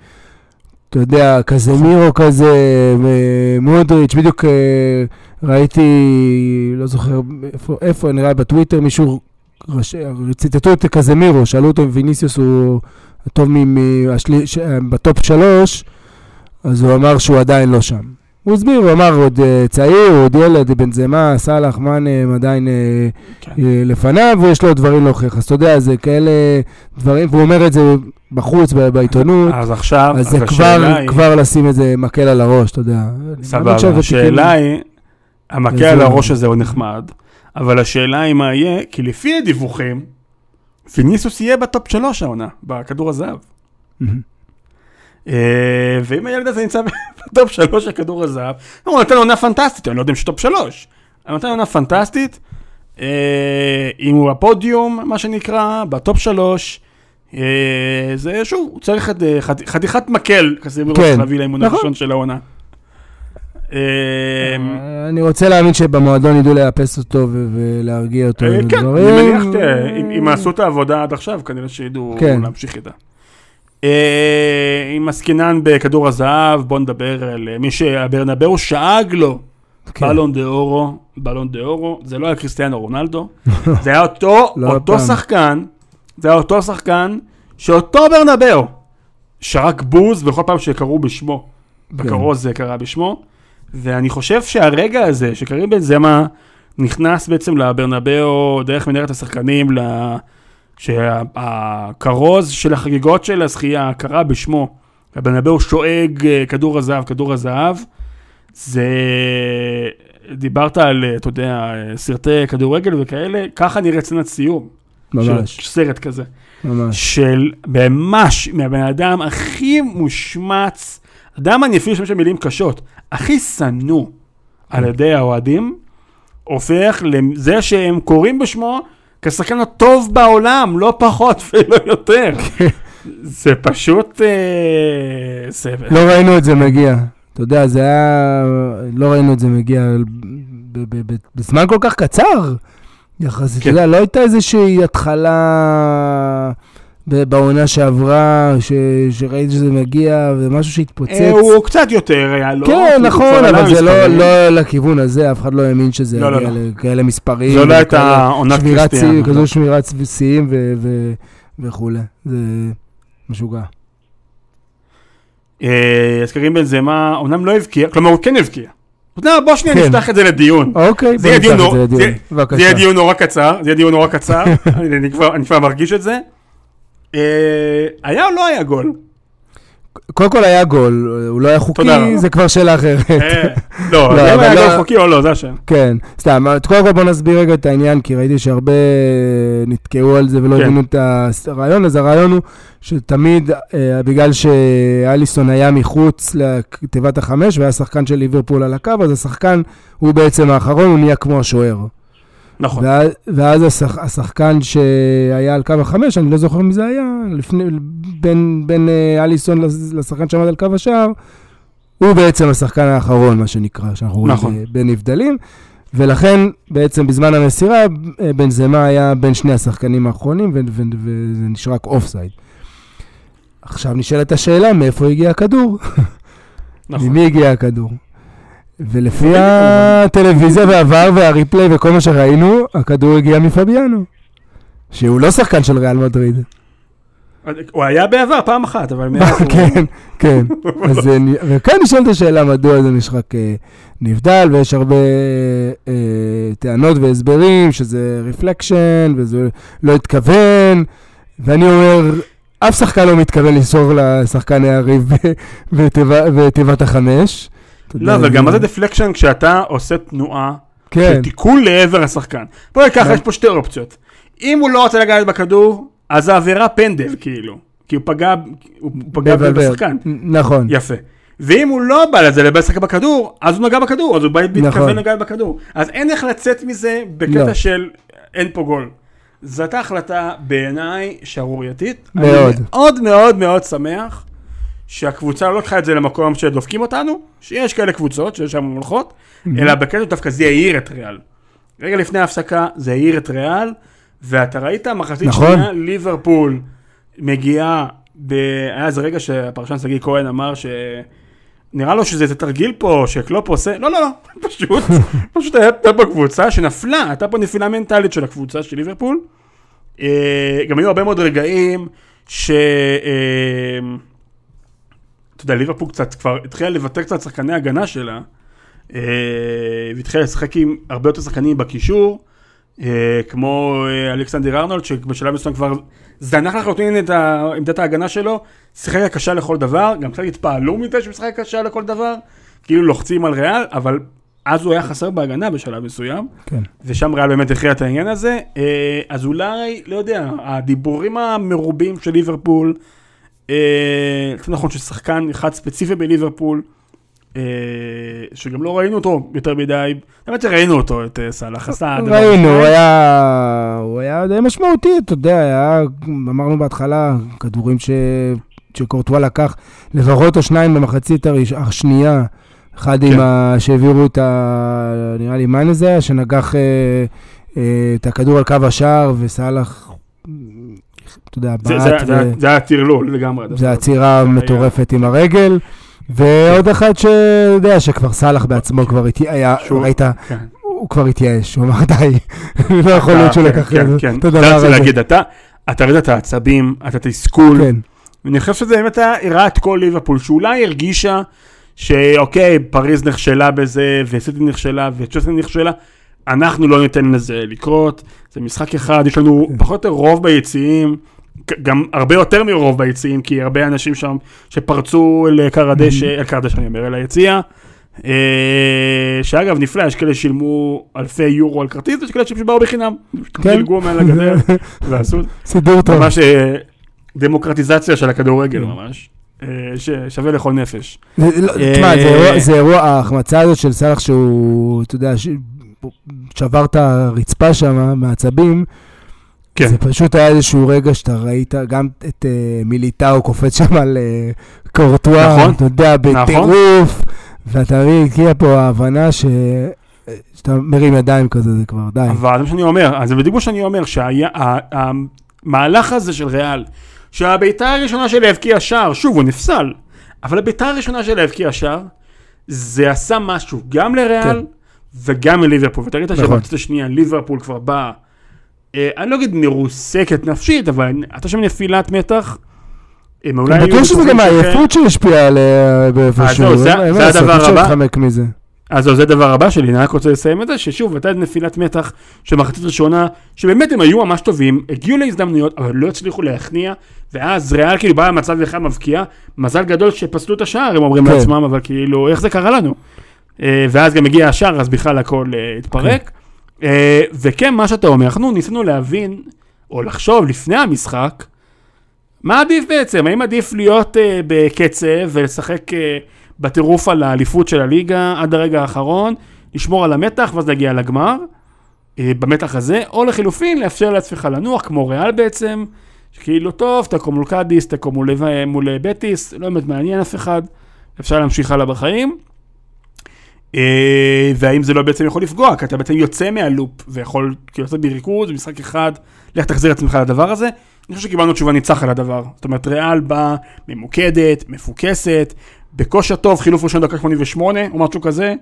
אתה יודע, קזמירו כזה, אה, מודריץ', בדיוק אה, ראיתי, לא זוכר איפה, איפה, נראה בטוויטר מישהו, ציטטו את קזמירו, שאלו אותו אם ויניסיוס הוא הטוב ש- בטופ שלוש, אז הוא אמר שהוא עדיין לא שם. הוא הסביר, הוא אמר, עוד אה, צעיר, עוד ילד, בן זמה, סאלח, מאנה, הם עדיין... אה, כן. אה, לפניו, ויש לו דברים להוכיח. אז אתה יודע, זה כאלה דברים, והוא אומר את זה בחוץ, בעיתונות, אז עכשיו, אז זה כבר, השאלה היא- כבר לשים את זה מקל על הראש, אתה יודע. סבבה, השאלה היא, אז על הראש הזה הוא נחמד, אבל השאלה היא מה יהיה, כי לפי הדיווחים, ויניסיוס יהיה ב top שלוש העונה, בכדור הזהב. אה, ואם הילד הזה נמצא ב top שלוש של כדור הזהב, הוא נותן עונה פנטסטית, אני לא יודע אם יש top שלוש, הוא נותן עונה פנטסטית, אה, אם הוא הפודיום, מה שנקרא, ב top שלוש, אה, זה שוב, הוא צריך חתיכת מקל, כזה כן, להביא לאימון נכון. הראשון של העונה. אה, אני רוצה להאמין שבמועדון ידעו לאפס אותו ולהרגיע אותו. אה, כן, אני. מניח, אם- עשו את העבודה עד עכשיו, כנראה שידעו כן. להמשיך איתה. אה, אם עסקינן בכדור הזהב, בוא נדבר על אה, מי שהברנבאו שאג לו. בלון דה אורו, בלון דה אורו, זה לא היה קריסטיאנו רונלדו, זה היה אותו, לא אותו. שחקן, זה היה אותו שחקן, שאותו ברנבאו שרק בוז בכל פעם שקראו בשמו, כן. בכרוז זה קרה בשמו, ואני חושב שהרגע הזה שקרים בנזמה נכנס בעצם לברנבאו דרך מנהרת השחקנים, ל... שהכרוז של החגיגות של הזכייה קרה בשמו, הברנבאו שואג אה, כדור הזהב, כדור הזהב, זה... דיברת על, אה, אתה יודע, אה, סרטי כדורגל וכאלה, ככה נראה סצנת סיום. ממש, של סרט כזה. ממש. של ממש מהבן אדם הכי מושמץ, אדם אני אפילו משתמש במילים קשות, הכי שנוא על ידי האוהדים, הופך לזה שהם קוראים בשמו כשחקן הטוב בעולם, לא פחות ולא יותר. זה פשוט אה, סבל. לא ראינו את זה מגיע. אתה יודע, זה היה... לא ראינו את זה מגיע בזמן כל כך קצר. יחסית, אתה כן. יודע, לא הייתה איזושהי התחלה בעונה שעברה, ש- שראית שזה מגיע, ומשהו שהתפוצץ. אה, הוא קצת יותר היה לו. כן, הוא נכון, עלה אבל זה לא. לא לכיוון הזה, אף אחד לא האמין שזה לא, לא, יגיע לא. לכאלה מספרים. זו לא הייתה עונת. שיאים, כזו שמירת שיאים ו- ו- וכולי. זה משוגע. אה, אז קרים בנזמה, אמנם לא הבקיע, כלומר הוא כן הבקיע. בוא שנייה כן. נפתח את זה לדיון. אוקיי, זה בוא נפתח את זה לדיון. זה-. יהיה דיון נורא קצר, זה יהיה דיון נורא קצר, אני כבר מרגיש את זה. אה, היה או לא היה גול? קודם כל היה גול, הוא לא היה חוקי. זה כבר שאלה אחרת. אה, לא, לא, אם היה לא- גול חוקי או לא, זה השם. כן, סתם, קודם כל בוא נסביר רגע את העניין, כי ראיתי שהרבה נתקעו על זה ולא כן. הבינו את הרעיון, אז הרעיון הוא שתמיד, אה, בגלל שאליסון היה מחוץ לתיבת החמש והיה שחקן של ליברפול על הקו, אז השחקן הוא בעצם האחרון, הוא נהיה כמו השוער. נכון. ואז, ואז השח, השחקן שהיה על קו החמש, אני לא זוכר מי זה היה, לפני, בין, בין אה, אליסון לשחקן שעמד על קו השער, הוא בעצם השחקן האחרון, מה שנקרא, שאנחנו רואים נכון. ב- בין נבדלים, ולכן בעצם בזמן המסירה, אה, בנזמה היה בין שני השחקנים האחרונים, וזה נשרק offside. עכשיו נשאלת השאלה, מאיפה הגיע הכדור? נכון. ממי הגיע הכדור? ולפי הטלוויזיה והעבר והריפליי וכל מה שראינו, הכדור הגיע מפביאנו. שהוא לא שחקן של ריאל מדריד. הוא היה בעבר פעם אחת, אבל מאז הוא... כן, כן. אז וכאן נשאלת השאלה מדוע זה נשחק אה, נבדל, ויש הרבה אה, טענות והסברים שזה רפלקשן, וזה לא התכוון, ואני אומר, אף שחקן לא מתכוון למסור לשחקן היריב בתיבת החמש. לא, אבל גם מה זה דפלקשן כשאתה עושה תנועה כן, של תיקון לעבר השחקן. בוא ניקח, כן. יש פה שתי אופציות. אם הוא לא רוצה לגעת בכדור, אז זה עבירה פנדל, כאילו. כי הוא פגע, הוא פגע. בשחקן. נכון. יפה. ואם הוא לא בא לזה לבוא לשחק בכדור, אז הוא נגע בכדור, אז הוא בא נכון. מתכוון לגעת בכדור. אז אין איך לצאת מזה בקטע לא. של אין פה גול. זאת החלטה בעיניי שערורייתית. מאוד. אני מאוד מאוד מאוד שמח שהקבוצה לא לקחה את זה למקום שדופקים אותנו, שיש כאלה קבוצות שיש שם מולכות, אלא בקטע דווקא זה העיר את ריאל. רגע לפני ההפסקה זה העיר את ריאל, ואתה ראית מחצית נכון. שנייה, ליברפול מגיעה, ב... היה איזה רגע שהפרשן שגיא כהן אמר ש... נראה לו שזה איזה תרגיל פה, שקלופ עושה, לא, לא, לא, פשוט, פשוט הייתה פה קבוצה שנפלה, הייתה פה נפילה מנטלית של הקבוצה של ליברפול. אה, גם היו הרבה מאוד רגעים ש... אתה יודע, ליברפול קצת כבר התחילה לוותר קצת שחקני הגנה שלה, אה, והתחילה לשחק עם הרבה יותר שחקנים בקישור, אה, כמו אה, אלכסנדר ארנולד, שבשלב מסוים כבר זנח לחלוטין את עמדת ההגנה שלו, שיחק קשה לכל דבר, גם קצת התפעלו מזה שהוא משחק קשה לכל דבר, כאילו לוחצים על ריאל, אבל אז הוא היה חסר בהגנה בשלב מסוים. כן. ושם ריאל באמת הכריע את העניין הזה. אז אולי, לא יודע, הדיבורים המרובים של ליברפול, נכון ששחקן אחד ספציפי בליברפול, אה, שגם לא ראינו אותו יותר מדי, האמת שראינו אותו, את אה, סאלח עשה דבר ראינו. הוא היה, הוא היה די משמעותי, אתה יודע, היה, אמרנו בהתחלה, כדורים ש, שקורטואה לקח, לפחות או שניים במחצית הראש, השנייה, אחד כן. עם ה... שהעבירו את ה... נראה לי מאן הזה, שנגח אה, אה, את הכדור על קו השער, וסאלח, אתה יודע, זה- בעט, זה- זה- ו- זה היה טרלול לגמרי. זה עצירה היה- מטורפת עם הרגל. ועוד אחד שיודע שכבר סאלח בעצמו כבר התייאש, היה, ראית, כן. הוא כבר התייאש, הוא אמר די, לא יכול להיות שהוא לקח כן, את כן. זה הדבר הזה. להגיד, אתה, אתה ראית את העצבים, אתה תסכול, כן, ואני חושב שזה באמת היה- הראה את כל ליברפול, שאולי הרגישה שאוקיי, פריז נכשלה בזה, וסיטי נכשלה, וצ'סטי נכשלה, אנחנו לא ניתן לזה לקרות, זה משחק אחד, יש לנו כן. פחות או יותר רוב ביציעים, גם הרבה יותר מרוב ביציעים, כי הרבה אנשים שם שפרצו אל קר הדשא, אל קר הדשא אני אומר, אל היציע. אה, שאגב, נפלא, יש כאלה שילמו אלפי יורו על כרטיס, ויש כאלה שבאו בחינם. כן. דילגו מעל הגדר ועשו סידור טוב. ממש אה, דמוקרטיזציה של הכדורגל כן. ממש. אה, ששווה לכל נפש. לא, תשמע, זה אירוע- ההחמצה הזאת של סאלח שהוא, אתה יודע, שבר את הרצפה שם מעצבים, כן. זה פשוט היה איזשהו רגע שאתה ראית גם את אה, מיליטאו קופץ שם על אה, קורטואה, נכון. אתה יודע, נכון. בטירוף, ואתה מבין, הגיעה פה ההבנה ש... שאתה מרים ידיים כזה, זה כבר די. אבל זה מה שאני אומר, אז זה בדיוק מה שאני אומר, שהמהלך הזה של ריאל, שהבעיטה הראשונה של להבקיע שער, שוב, הוא נפסל, אבל הבעיטה הראשונה של להבקיע שער, זה עשה משהו גם לריאל כן. וגם לליברפול. ואתה ראית נכון. שבמחצית השנייה ליברפול כבר באה, אה, אני לא אגיד מרוסקת נפשית, אבל הייתה שם נפילת מתח. הם אולי היו בטוח שזה גם. העייפות שהשפיעה עליה באיפשהו. זהו, זה- הדבר הבא. אז זהו, זה הדבר הבא שלי, אני רק רוצה לסיים את זה, ששוב, הייתה נפילת מתח של מחצית ראשונה, שבאמת הם היו ממש טובים, הגיעו להזדמנויות, אבל לא הצליחו להכניע, ואז ריאל כאילו בא למצב אחד מבקיע, מזל גדול שפסלו את השער, הם אומרים כן. לעצמם, אבל כאילו, איך זה קרה לנו? אה, ואז גם הגיע השער, אז בכלל הכל אה, התפרק. אה, וכן, מה שאתה אומר, אנחנו ניסינו להבין, או לחשוב לפני המשחק, מה עדיף בעצם? האם עדיף להיות בקצב ולשחק בטירוף על האליפות של הליגה עד הרגע האחרון, לשמור על המתח ואז להגיע לגמר, במתח הזה, או לחילופין, לאפשר לעצמך לנוח כמו ריאל בעצם, שכאילו טוב, תקום מול קאדיס, תקום מול בטיס, לא באמת מעניין אף אחד, אפשר להמשיך הלאה בחיים. Uh, והאם זה לא בעצם יכול לפגוע, כי אתה בעצם יוצא מהלופ ויכול כאילו לעשות בריכוז במשחק אחד, לך תחזיר את עצמך לדבר הזה. אני חושב שקיבלנו תשובה ניצח על הדבר. זאת אומרת, ריאל באה ממוקדת, מפוקסת, בכושר טוב, חילוף ראשון דקה 88 או משהו כזה,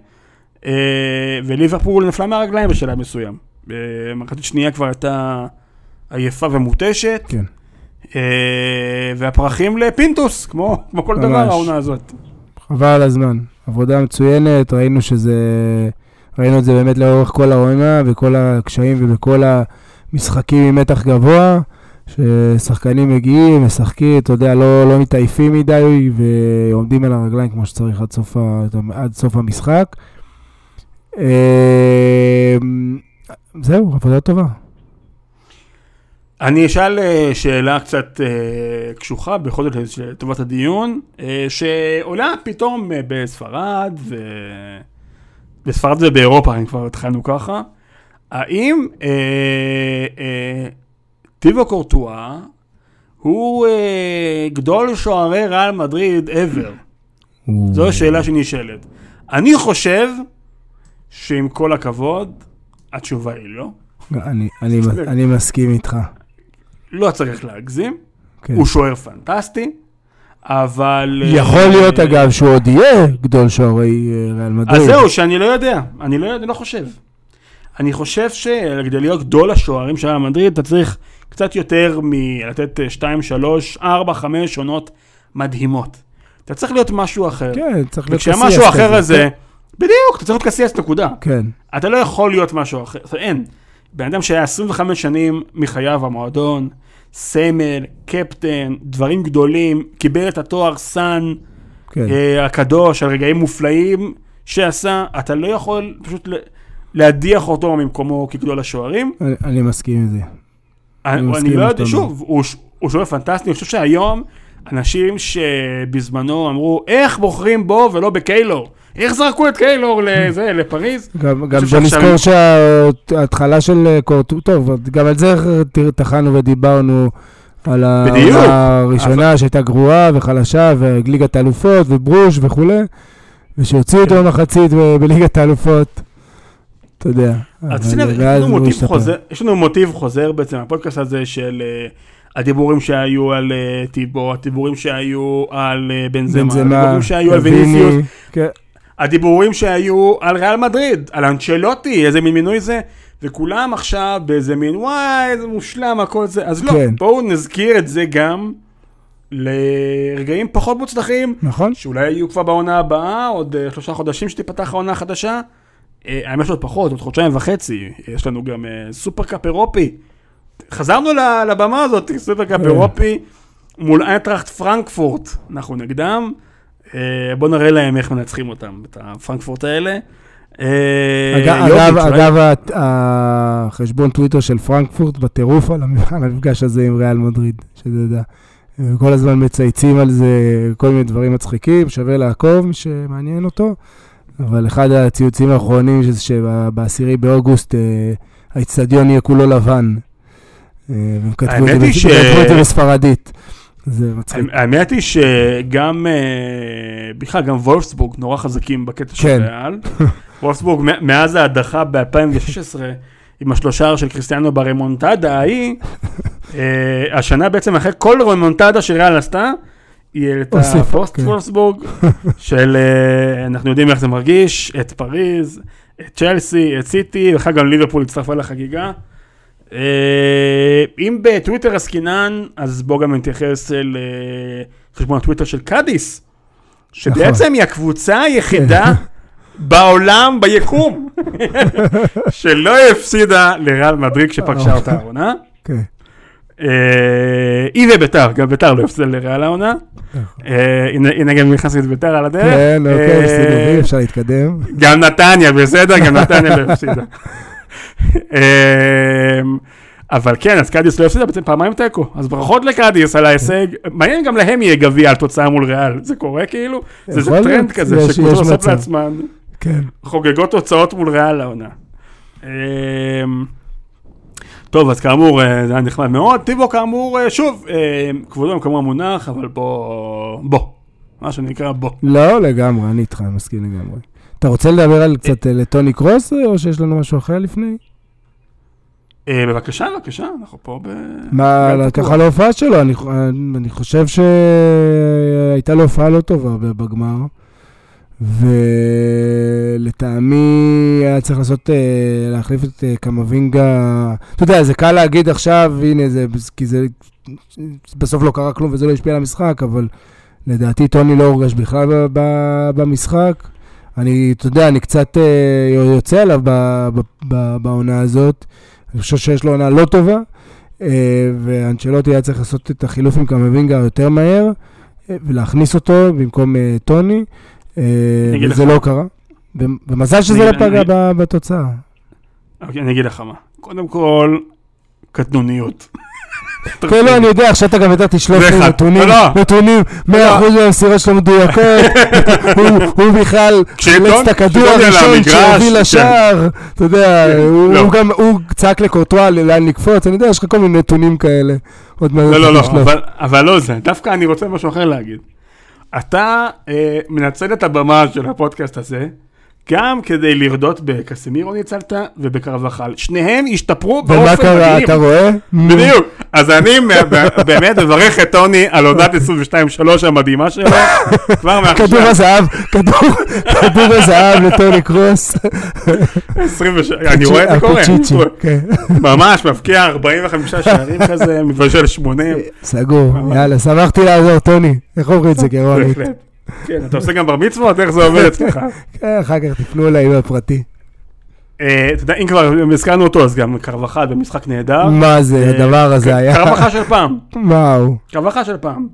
אה, וליברפול נפלה מהרגליים בשלב מסוים. במחצית שנייה כבר הייתה עייפה ומותשת, כן. אה, והפרחים לפינטוס, כמו, כמו כל דבר ממש. העונה הזאת. חבל על הזמן. עבודה מצוינת, ראינו שזה... ראינו את זה באמת לאורך כל העונה, וכל הקשיים ובכל המשחקים עם מתח גבוה, ששחקנים מגיעים, משחקים, אתה יודע, לא, לא מתעייפים מדי, ועומדים על הרגליים כמו שצריך עד סוף, ה, עד סוף המשחק. אה, זהו, עבודה טובה. אני אשאל אה, שאלה קצת אה, קשוחה, בכל זאת לטובת הדיון, אה, שעולה פתאום אה, בספרד, ו... בספרד ובאירופה, אם כבר התחלנו ככה, האם אה, אה, טיבו קורטואה הוא אה, גדול שוערי ריאל מדריד ever? זו השאלה שנשאלת. אני חושב שעם כל הכבוד, התשובה היא לא. אני, אני, אני מסכים איתך. לא צריך להגזים, כן. הוא שוער פנטסטי, אבל... יכול אה, להיות, אגב, שהוא עוד יהיה גדול שוערי אה, ריאל מדריד. אז זהו, שאני לא יודע, אני לא, אני לא חושב. אני חושב שכדי להיות גדול השוערים של ריאל מדריד, אתה צריך קצת יותר מלתת 2, 3, 4, 5 עונות מדהימות. אתה צריך להיות משהו אחר. כן, צריך להיות וכשהמשהו קסיאס אחר כזה. הזה, בדיוק, אתה צריך להיות קסיאס נקודה. כן, אתה לא יכול להיות משהו אחר, אין. בן אדם שהיה 25 שנים מחייו במועדון, סמל, קפטן, דברים גדולים, קיבל את התואר סאן כן. אה, הקדוש על רגעים מופלאים שעשה, אתה לא יכול פשוט להדיח אותו ממקומו כגדול השוערים. אני- אני מסכים עם זה. אני, מסכים אני לא יודע, שוב, הוא, הוא שוער פנטסטי, אני חושב שהיום אנשים שבזמנו אמרו, איך בוחרים בו ולא בקיילור? איך זרקו את קיילור לזה, לפריז? גם, גם בוא נזכור שההתחלה של אה, קורטו, טוב, גם על זה טחנו ודיברנו, על. העונה הראשונה שהייתה גרועה וחלשה, וליגת האלופות וברוש וכולי, ושהוציאו אותו כן. במחצית בליגת האלופות, אתה יודע. אז יש לנו מוטיב. חוזר, יש לנו מוטיב חוזר בעצם בפודקאסט הזה של אה, הדיבורים שהיו על אה, טיבו, הדיבורים שהיו על בנזמה, הדיבורים שהיו על ויניסיוס, כן, הדיבורים שהיו על ריאל מדריד, על אנצ'לוטי, איזה מין מינוי זה, וכולם עכשיו באיזה מין vibe, איזה מושלם הכל זה, אז לא, כן. בואו נזכיר את זה גם לרגעים פחות מוצלחים, נכון? שאולי יהיו כבר בעונה הבאה, עוד אה, שלושה חודשים שתיפתח העונה החדשה. אה, האמת שעוד פחות, עוד חודשיים וחצי, יש לנו גם אה, Super Cup אירופי. חזרנו לבמה הזאת, Super Cup כן. אירופי מול איינטראכט פרנקפורט, אנחנו נגדם. אה, בואו נראה להם איך מנצחים אותם, את הפרנקפורט האלה. אה, אגב, אגב, החשבון טוויטר של פרנקפורט בטירוף על המ- על המפגש הזה עם ריאל מדריד, שתדע. הם כל הזמן מצייצים על זה כל מיני דברים מצחיקים, שווה לעקוב, מי שמעניין אותו. אבל אחד הציוצים האחרונים, שזה שבעשירי באוגוסט, אה, האיצטדיון יהיה כולו לבן. אה, והם זה ש- כתבו את זה בספרדית. זה מצחיק. האמת היא שגם, אה, בכלל, גם וולפסבורג נורא חזקים בקטע של כן. ריאל. וולפסבורג, מאז ההדחה ב-2016, עם השלושה של קריסטיאנו ברמונטדה ההיא, אה, השנה בעצם אחרי כל רמונטדה שריאל עשתה, היא העלתה פוסט כן. וולפסבורג, של אה, אנחנו יודעים איך זה מרגיש, את פריז, את צ'לסי, את סיטי, וכך גם ליברפול הצטרפה לחגיגה. אה, אם בטוויטר עסקינן, אז בואו גם נתייחס לחשבון הטוויטר של קאדיס, שבעצם היא הקבוצה היחידה בעולם, ביקום, שלא הפסידה לריאל מדריד כשפגשה אותה העונה. כן. אה, היא וביתר, גם ביתר לא הפסידה לריאל העונה. אה, הנה גם נכנסתי את ביתר על הדרך. כן, אוקיי, אה, בי, אפשר להתקדם. גם נתניה, בסדר, גם נתניה לא הפסידה. אמ, אבל כן, אז קדיס לא הפסידה, בעצם פעמיים תיקו. אז ברכות לקדיס על ההישג. מעניין גם להם יהיה גביע על תוצאה מול ריאל. זה קורה כאילו? זה זה יכול טרנד כזה, שקבוצות עושות. לעצמן כן. חוגגות תוצאות מול ריאל העונה. אמ, טוב, אז כאמור, אה, זה היה נחמד מאוד. טיבו כאמור, אה, שוב, אה, כבודו במקומו המונח, אבל בוא, בוא. מה שנקרא בוא. לא, לגמרי, אני איתך, מסכים לגמרי. אתה רוצה לדבר על קצת לטוני קרוס, או שיש לנו משהו אחר לפני? אה, בבקשה, בבקשה, אנחנו פה ב... מה, ככה. להופעה שלו, אני, אני חושב שהייתה לו הופעה לא טובה בגמר, ולטעמי היה צריך לעשות, אה, להחליף את אה, קמבינגה, אתה יודע, זה קל להגיד עכשיו, הנה זה, כי זה, בסוף לא קרה כלום וזה לא השפיע על המשחק, אבל לדעתי טוני לא הורגש בכלל במשחק. אני, אתה יודע, אני קצת יוצא עליו בעונה הזאת. אני חושב שיש לו עונה לא טובה, אה, ואנצ'לוטי היה צריך לעשות את החילוף עם קמבינגה יותר מהר, אה, ולהכניס אותו במקום אה, טוני, וזה. לא קרה. ומזל שזה לא פגע בתוצאה. אוקיי, אני אגיד לך מה. קודם כל, קטנוניות. כן, לא, אני יודע, עכשיו אתה גם אתה תשלוף לי. נתונים. נתונים, 100% מהמסירות שלו מדויקות, הוא- בכלל חילץ את הכדור הראשון שהוביל כן. לשער, אתה יודע, כן, הוא לא. גם, הוא צעק לקורטואל לאן לקפוץ, אני יודע, יש לך כל מיני נתונים כאלה. לא, לא, לא, אבל לא זה. דווקא אני רוצה משהו אחר להגיד. אתה אה, מנצל את הבמה של הפודקאסט הזה, גם כדי לרדות בקסמירו ניצלת ובקרבחל. שניהם השתפרו באופן ומה מדהים. קרה, אתה רואה? בדיוק. אז אני באמת מברך את טוני על עונת 22-3 המדהימה שלו, כבר כדור מעכשיו. הזהב, כדור- כדור הזהב לטוני קרוס. 26, אני רואה את זה קורה. כן. ממש, מבקיע 45 שערים כזה, מבשל 80. סגור, יאללה, שמחתי לעזור, טוני. איך אומרים את זה גרונית? כן, אתה עושה גם בר מצוות? איך זה עובד אצלך? כן, אחר כך תפנו אליי בפרטי. אה, אתה יודע, אם כבר הזכרנו אותו, אז גם קרבחל במשחק נהדר. מה זה, אה, הדבר הזה היה? קרבחל של פעם. מה הוא? קרבחל של פעם.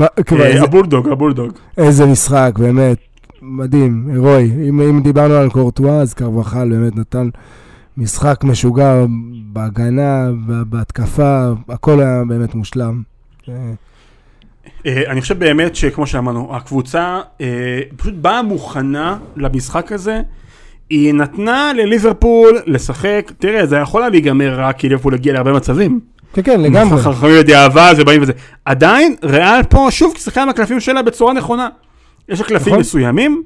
אה, הבולדוג, הבולדוג. איזה משחק, באמת. מדהים, הירואי. אם אם דיברנו על קורטואה, אז קרבחל באמת נתן משחק משוגע בהגנה, בהתקפה, הכל היה באמת מושלם. אה, אני חושב באמת שכמו שאמרנו, הקבוצה אה, פשוט באה מוכנה למשחק הזה. היא נתנה לליברפול לשחק, תראה, זה יכול היה להיגמר רק כי ליברפול הגיע להרבה מצבים. כן, כן, לגמרי. חכמים בדיעבד ובאים וזה. עדיין, ריאל פה, שוב, שיחקה עם הקלפים שלה בצורה נכונה. יש לה קלפים נכון. מסוימים,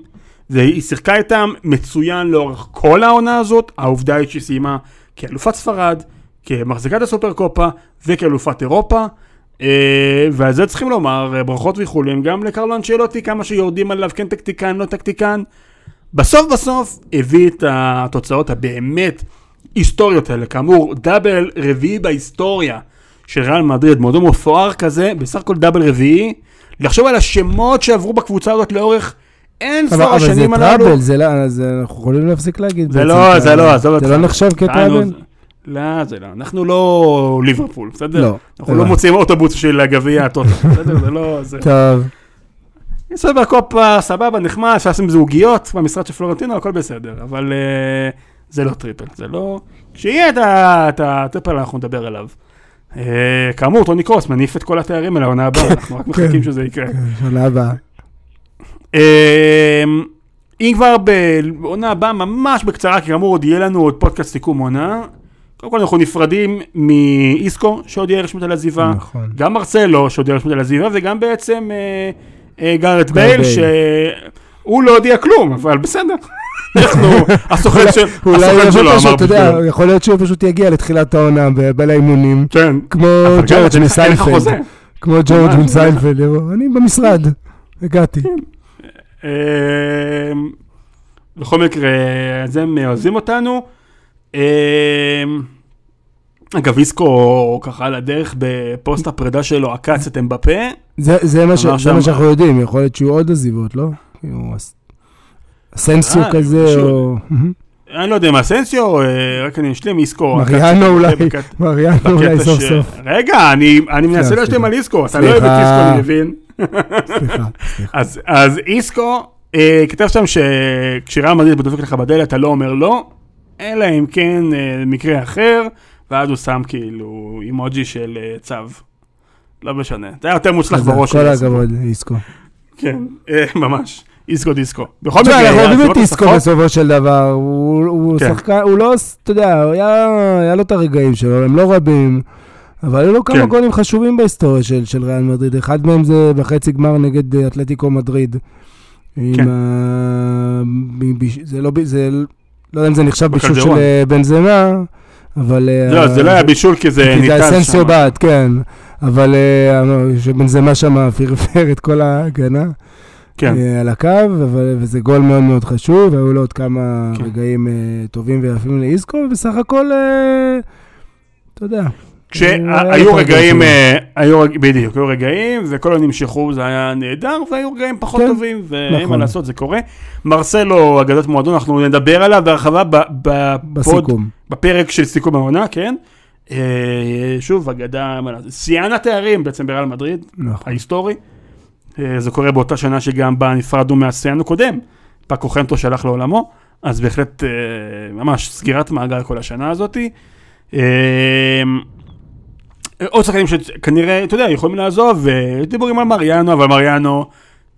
והיא שיחקה איתם מצוין לאורך כל העונה הזאת. העובדה היא שהיא סיימה כאלופת ספרד, כמחזיקת הסופר קופה וכאלופת אירופה. אה, ועל זה צריכים לומר אה, ברכות ואיחולים גם לקרלו אנצ'לוטי, כמה שיורדים עליו, כן טקטיקן, לא טקטיקן. בסוף בסוף הביא את התוצאות הבאמת היסטוריות האלה. כאמור, דאבל רביעי בהיסטוריה של ריאל מדריד, מועדון מפואר כזה, בסך הכל דאבל רביעי. לחשוב על השמות שעברו בקבוצה הזאת לאורך אין אבל ספור אבל זה השנים הללו. טראבל, זה לא, זה- אנחנו יכולים להפסיק להגיד. זה לא, טראבל. זה לא, עזוב אותך. זה לא נחשב כטראבל? לא, זה לא. אנחנו לא ליברפול, בסדר? לא. אנחנו לא הבנתי. מוציאים אוטובוס של הגביע הטוטו, בסדר? זה לא... זה... טוב, סופר קופה, סבבה, נחמד, אפשר לשים זוגיות במשרד של פלורנטינו, הכל בסדר, אבל אה, זה לא triple, זה לא... כשיהיה את ה triple אנחנו נדבר עליו. אה, כאמור, טוני קרוס מניף את כל התארים אל העונה הבאה, אנחנו רק מחכים שזה יקרה. כן, שנה הבאה. אה, אם כבר בעונה הבאה, ממש בקצרה, כי כאמור עוד יהיה לנו עוד פודקאסט סיכום עונה. קודם כל אנחנו נפרדים מאיסקו, שעוד יהיה רשמית על עזיבה. נכון. גם מרסלו שהודיע רשמית על עזיבה, וגם בעצם אה, אה, גארט בייל. שהוא לא הודיע כלום, אבל בסדר. אנחנו, הסוכן שלו אמר בשבילו. יכול להיות שהוא פשוט יגיע לתחילת העונה ב- בין האימונים, כן. כמו ג'ורג' מסיינפלד. כמו ג'ורג' מסיינפלד, אני במשרד, הגעתי. אה, בכל מקרה, אז הם עוזבים אותנו. אה, אגב, איסקו ככה על הדרך בפוסט הפרידה שלו עקץ את אמבפה. זה- זה מה ש- אמר זה שם- מה שאנחנו יודעים, יכול להיות שיהיו עוד עזיבות, לא? כאילו, סנסיו אה, כזה. או... אני לא יודע מה אסנסיו, אה, רק אני אשלים, איסקו. מריאנו אולי, מריאנו אולי סוף סוף. רגע, אני מנסה להשלים. על איסקו, אתה לא אוהב את. איסקו, אני מבין. סליחה, סליחה. אז, איסקו אה, כתב שם שכשריאל מדריד דופק לך בדלת אתה לא אומר לא, אלא אם כן אה, מקרה אחר, ואז הוא שם כאילו אימוג'י של אה, צו. לא משנה, זה היה יותר מוצלח בראש כל הכבוד, איסקו. כן, אה, ממש. איסקו דיסקו. בכל מקרה, אנחנו אוהבים את איסקו בסופו של דבר, הוא הוא כן. שחקן, הוא לא, אתה יודע, היה היה לו את הרגעים שלו, הם לא רבים, אבל היו לו כמה כן. גולים חשובים בהיסטוריה של של ריאל מדריד, אחד מהם זה בחצי גמר נגד אה, אתלטיקו מדריד. כן. ה... זה לא, זה לא יודע אם זה נחשב בישול של בקלדרון. אה, בנזמה, אבל... אה, לא, זה לא היה בישול כי זה כי זה ניתן אסנסיו שם. בעט, כן. אבל אה, שבנזמה שם פרפר את כל ההגנה. כן, אה, על הקו, אבל, וזה גול מאוד מאוד חשוב, והיו לו עוד כמה כן. רגעים אה, טובים ויפים לאיסקו, ובסך הכל, אה, אתה יודע. כשהיו יותר רגעים. אה, היו, בדיוק, היו רגעים, וכל עוד נמשכו זה היה נהדר, והיו רגעים פחות כן, טובים, ואין מה נכון. לעשות, זה קורה. מרסלו, אגדת מועדון, אנחנו נדבר עליו בהרחבה בסיכום. בפרק של סיכום העונה, כן? אה, שוב, אגדה, שיאן התארים בעצם בריאל מדריד, נכון. ההיסטורי. אה, זה קורה באותה שנה שגם בה נפרדנו מהשיאן הקודם, פאקו חנטו שהלך לעולמו, אז בהחלט ממש סגירת מעגל כל השנה הזאתי. עוד שחקנים שכנראה, אתה יודע, יכולים לעזוב, אה, דיבורים על מריאנו, אבל מריאנו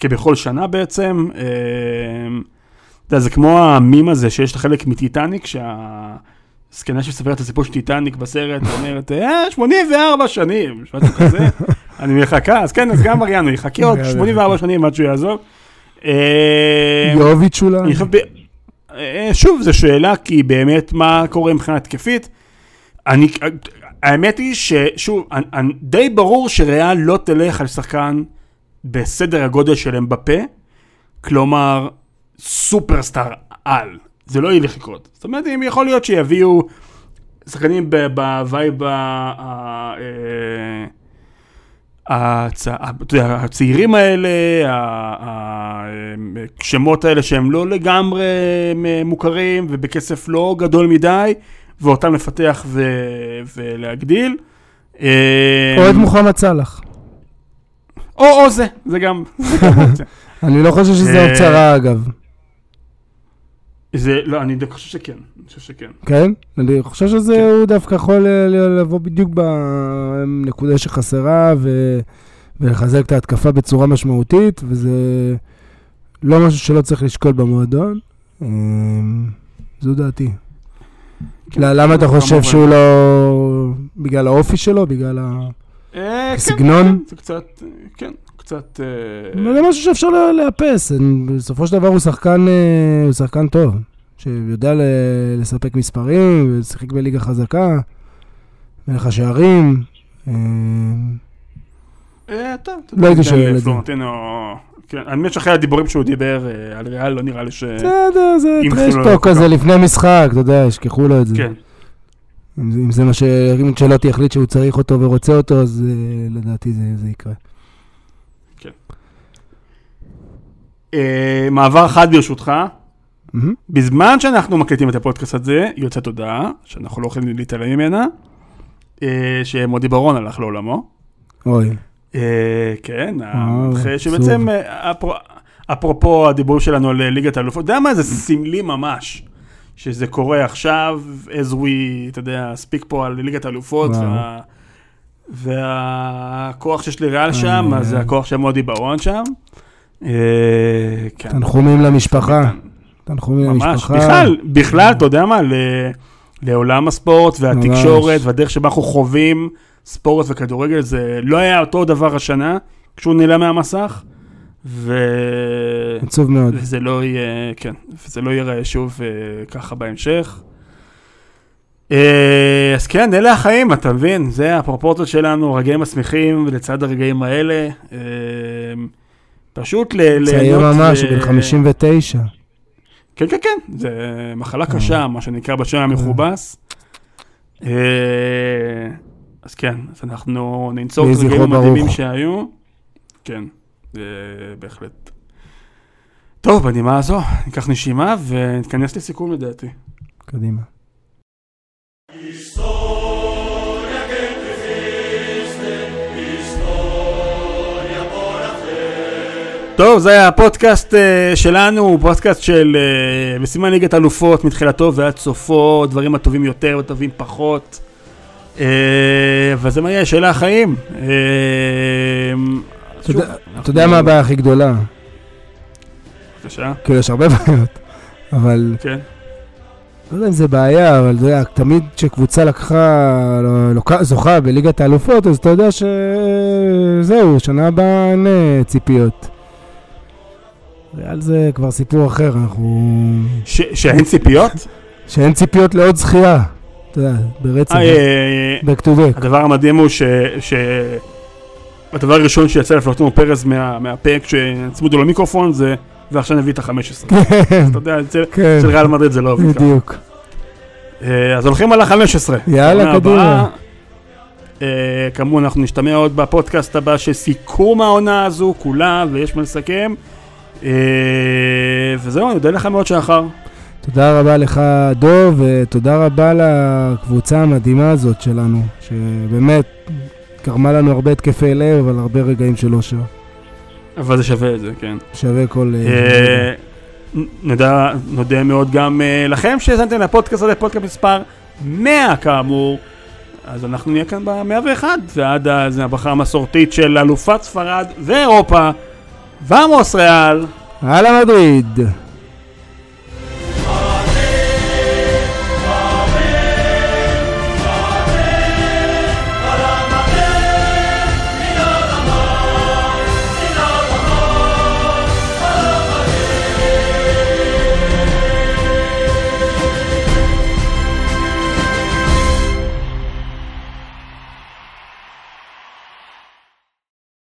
כבכל שנה בעצם. אה, אתה יודע, זה כמו המים הזה שיש את החלק מטיטניק, שהזקנה שמספרת את הסיפור של טיטניק בסרט, אומרת, אה, 84 שנים, משהו כזה, אני מחכה, אז כן, אז גם מריאנו יחכה עוד 84 שנים עד שהוא יעזוב. אה, יוביץ' אולי? אה, שוב, זו שאלה, כי באמת, מה קורה מבחינה התקפית? אני, האמת היא ששוב, די ברור שריאל לא תלך על שחקן בסדר הגודל של אמבפה, כלומר, superstar על. זה לא ילך לקרות. זאת אומרת, אם יכול להיות שיביאו שחקנים ב vibe אה, הצעירים האלה, השמות האלה שהם לא לגמרי מוכרים ובכסף לא גדול מדי, ואותם לפתח ו... ולהגדיל. אה, או את מוחמד סאלח. או, או זה, זה גם. אני לא חושב שזה אה, רעה, אגב. זה, לא, אני חושב שכן, אני חושב שכן. כן? אני חושב שזה כן. הוא דווקא יכול אה, לבוא בדיוק בנקודה שחסרה ו- ולחזק את ההתקפה בצורה משמעותית, וזה לא משהו שלא צריך לשקול במועדון. זו דעתי. לא, למה אתה חושב. שהוא לא... בגלל האופי שלו? בגלל. אה, כן, סגנון? כן, זה קצת, אה, כן, קצת... אה, זה משהו שאפשר לאפס. בסופו של דבר הוא שחקן, אה, הוא שחקן טוב, שיודע לספק מספרים, ושיחק בליגה חזקה, מלך השערים. אה, טוב, אתה לא הייתי ניתן שואל את זה. לפלורנטינו, כן, שאחרי הדיבורים שהוא דיבר אה, על ריאל, לא נראה לי ש... בסדר, זה טרשטוק כזה. לפני משחק, אתה יודע, ישכחו לו את זה. כן. אם זה- אם זה מה ש... אם צ'לוטי יחליט שהוא צריך אותו ורוצה אותו, אז אה, לדעתי זה זה יקרה. אה, מעבר חד ברשותך. בזמן שאנחנו מקליטים את הפודקאסט הזה, יוצאת הודעה, שאנחנו לא יכולים להתעלם ממנה, שמודי ברון הלך לעולמו. אוי, כן, וואו, אחרי עצוב. שבעצם, אה, אפרו- אפרופו הדיבור שלנו על ליגת האלופות, אתה יודע מה, זה סמלי ממש, שזה קורה עכשיו, as we, אתה יודע, speak פה על ליגת האלופות. וה- והכוח שיש לריאל שם, אה, אז זה אה. הכוח של מודי ברון שם. אה, כן. תנחומים למשפחה. תנחומים ממש, למשפחה. בכלל, בכלל, אתה יודע מה, לעולם הספורט והתקשורת ממש. והדרך שבה אנחנו חווים ספורט וכדורגל, זה לא היה אותו דבר השנה, כשהוא נעלם מהמסך, ו... עצוב מאוד. וזה לא יהיה, כן, וזה לא ייראה שוב אה, ככה בהמשך. אה, אז כן, אלה החיים, אתה מבין? זה הפרופורציות שלנו, רגעים משמחים, ולצד הרגעים האלה, אה, פשוט ל- צעיר ממש, בן 59. כן, כן, כן, זה מחלה קשה, מה שנקרא בשם המכובס. אה, אז כן, אז אנחנו ננצור את הרגעים המדהימים. שהיו. כן, אה, בהחלט. טוב, בנימה הזו, ניקח נשימה ונתכנס לסיכום לדעתי. קדימה. טוב, זה היה הפודקאסט uh, שלנו, פודקאסט של uh, בסימן ליגת אלופות, מתחילתו ועד סופו, דברים הטובים יותר וטובים פחות. Uh, וזה מה יהיה, שאלה החיים. Uh, אתה יודע- מה הבעיה הכי גדולה? בבקשה, כאילו, יש הרבה בעיות, אבל כן. לא יודע אם זה בעיה, אבל אתה יודע, תמיד כשקבוצה לקחה, לא- זוכה בליגת האלופות, אז אתה יודע שזהו, שנה הבאה אין אה, ציפיות. ריאל זה כבר סיפור אחר, אנחנו... שאין ציפיות? שאין ציפיות לעוד זכייה. אתה יודע, ברצף, אה, אה, back to back. הדבר המדהים הוא ש... הדבר הראשון שיצא לפלוטומו פרז מה- מהפה כשצמודו לו מיקרופון זה ועכשיו נביא את ה-15. כן, אתה יודע, אצל כן, אצל ריאל מדריד זה לא עובד ככה. בדיוק. אה, אז הולכים על ה-15. יאללה, קדימה. אה, כאמור, אנחנו נשתמע עוד בפודקאסט הבא של סיכום העונה הזו, כולה, ויש מה לסכם. אה, וזהו, אני אודה לך מאוד שחר. תודה רבה לך, דוב, ותודה רבה לקבוצה המדהימה הזאת שלנו, שבאמת גרמה לנו הרבה התקפי לב, אבל הרבה רגעים של אושר. אבל זה שווה את זה, כן. שווה כל... אה, אה, נדע, נודה מאוד גם אה, לכם שהאזנתם לפודקאסט הזה, פודקאסט מספר 100 כאמור. אז אנחנו נהיה כאן ב-101, ועד אז הברכה המסורתית של אלופת ספרד ואירופה, ועמוס ריאל. הלאה מדריד!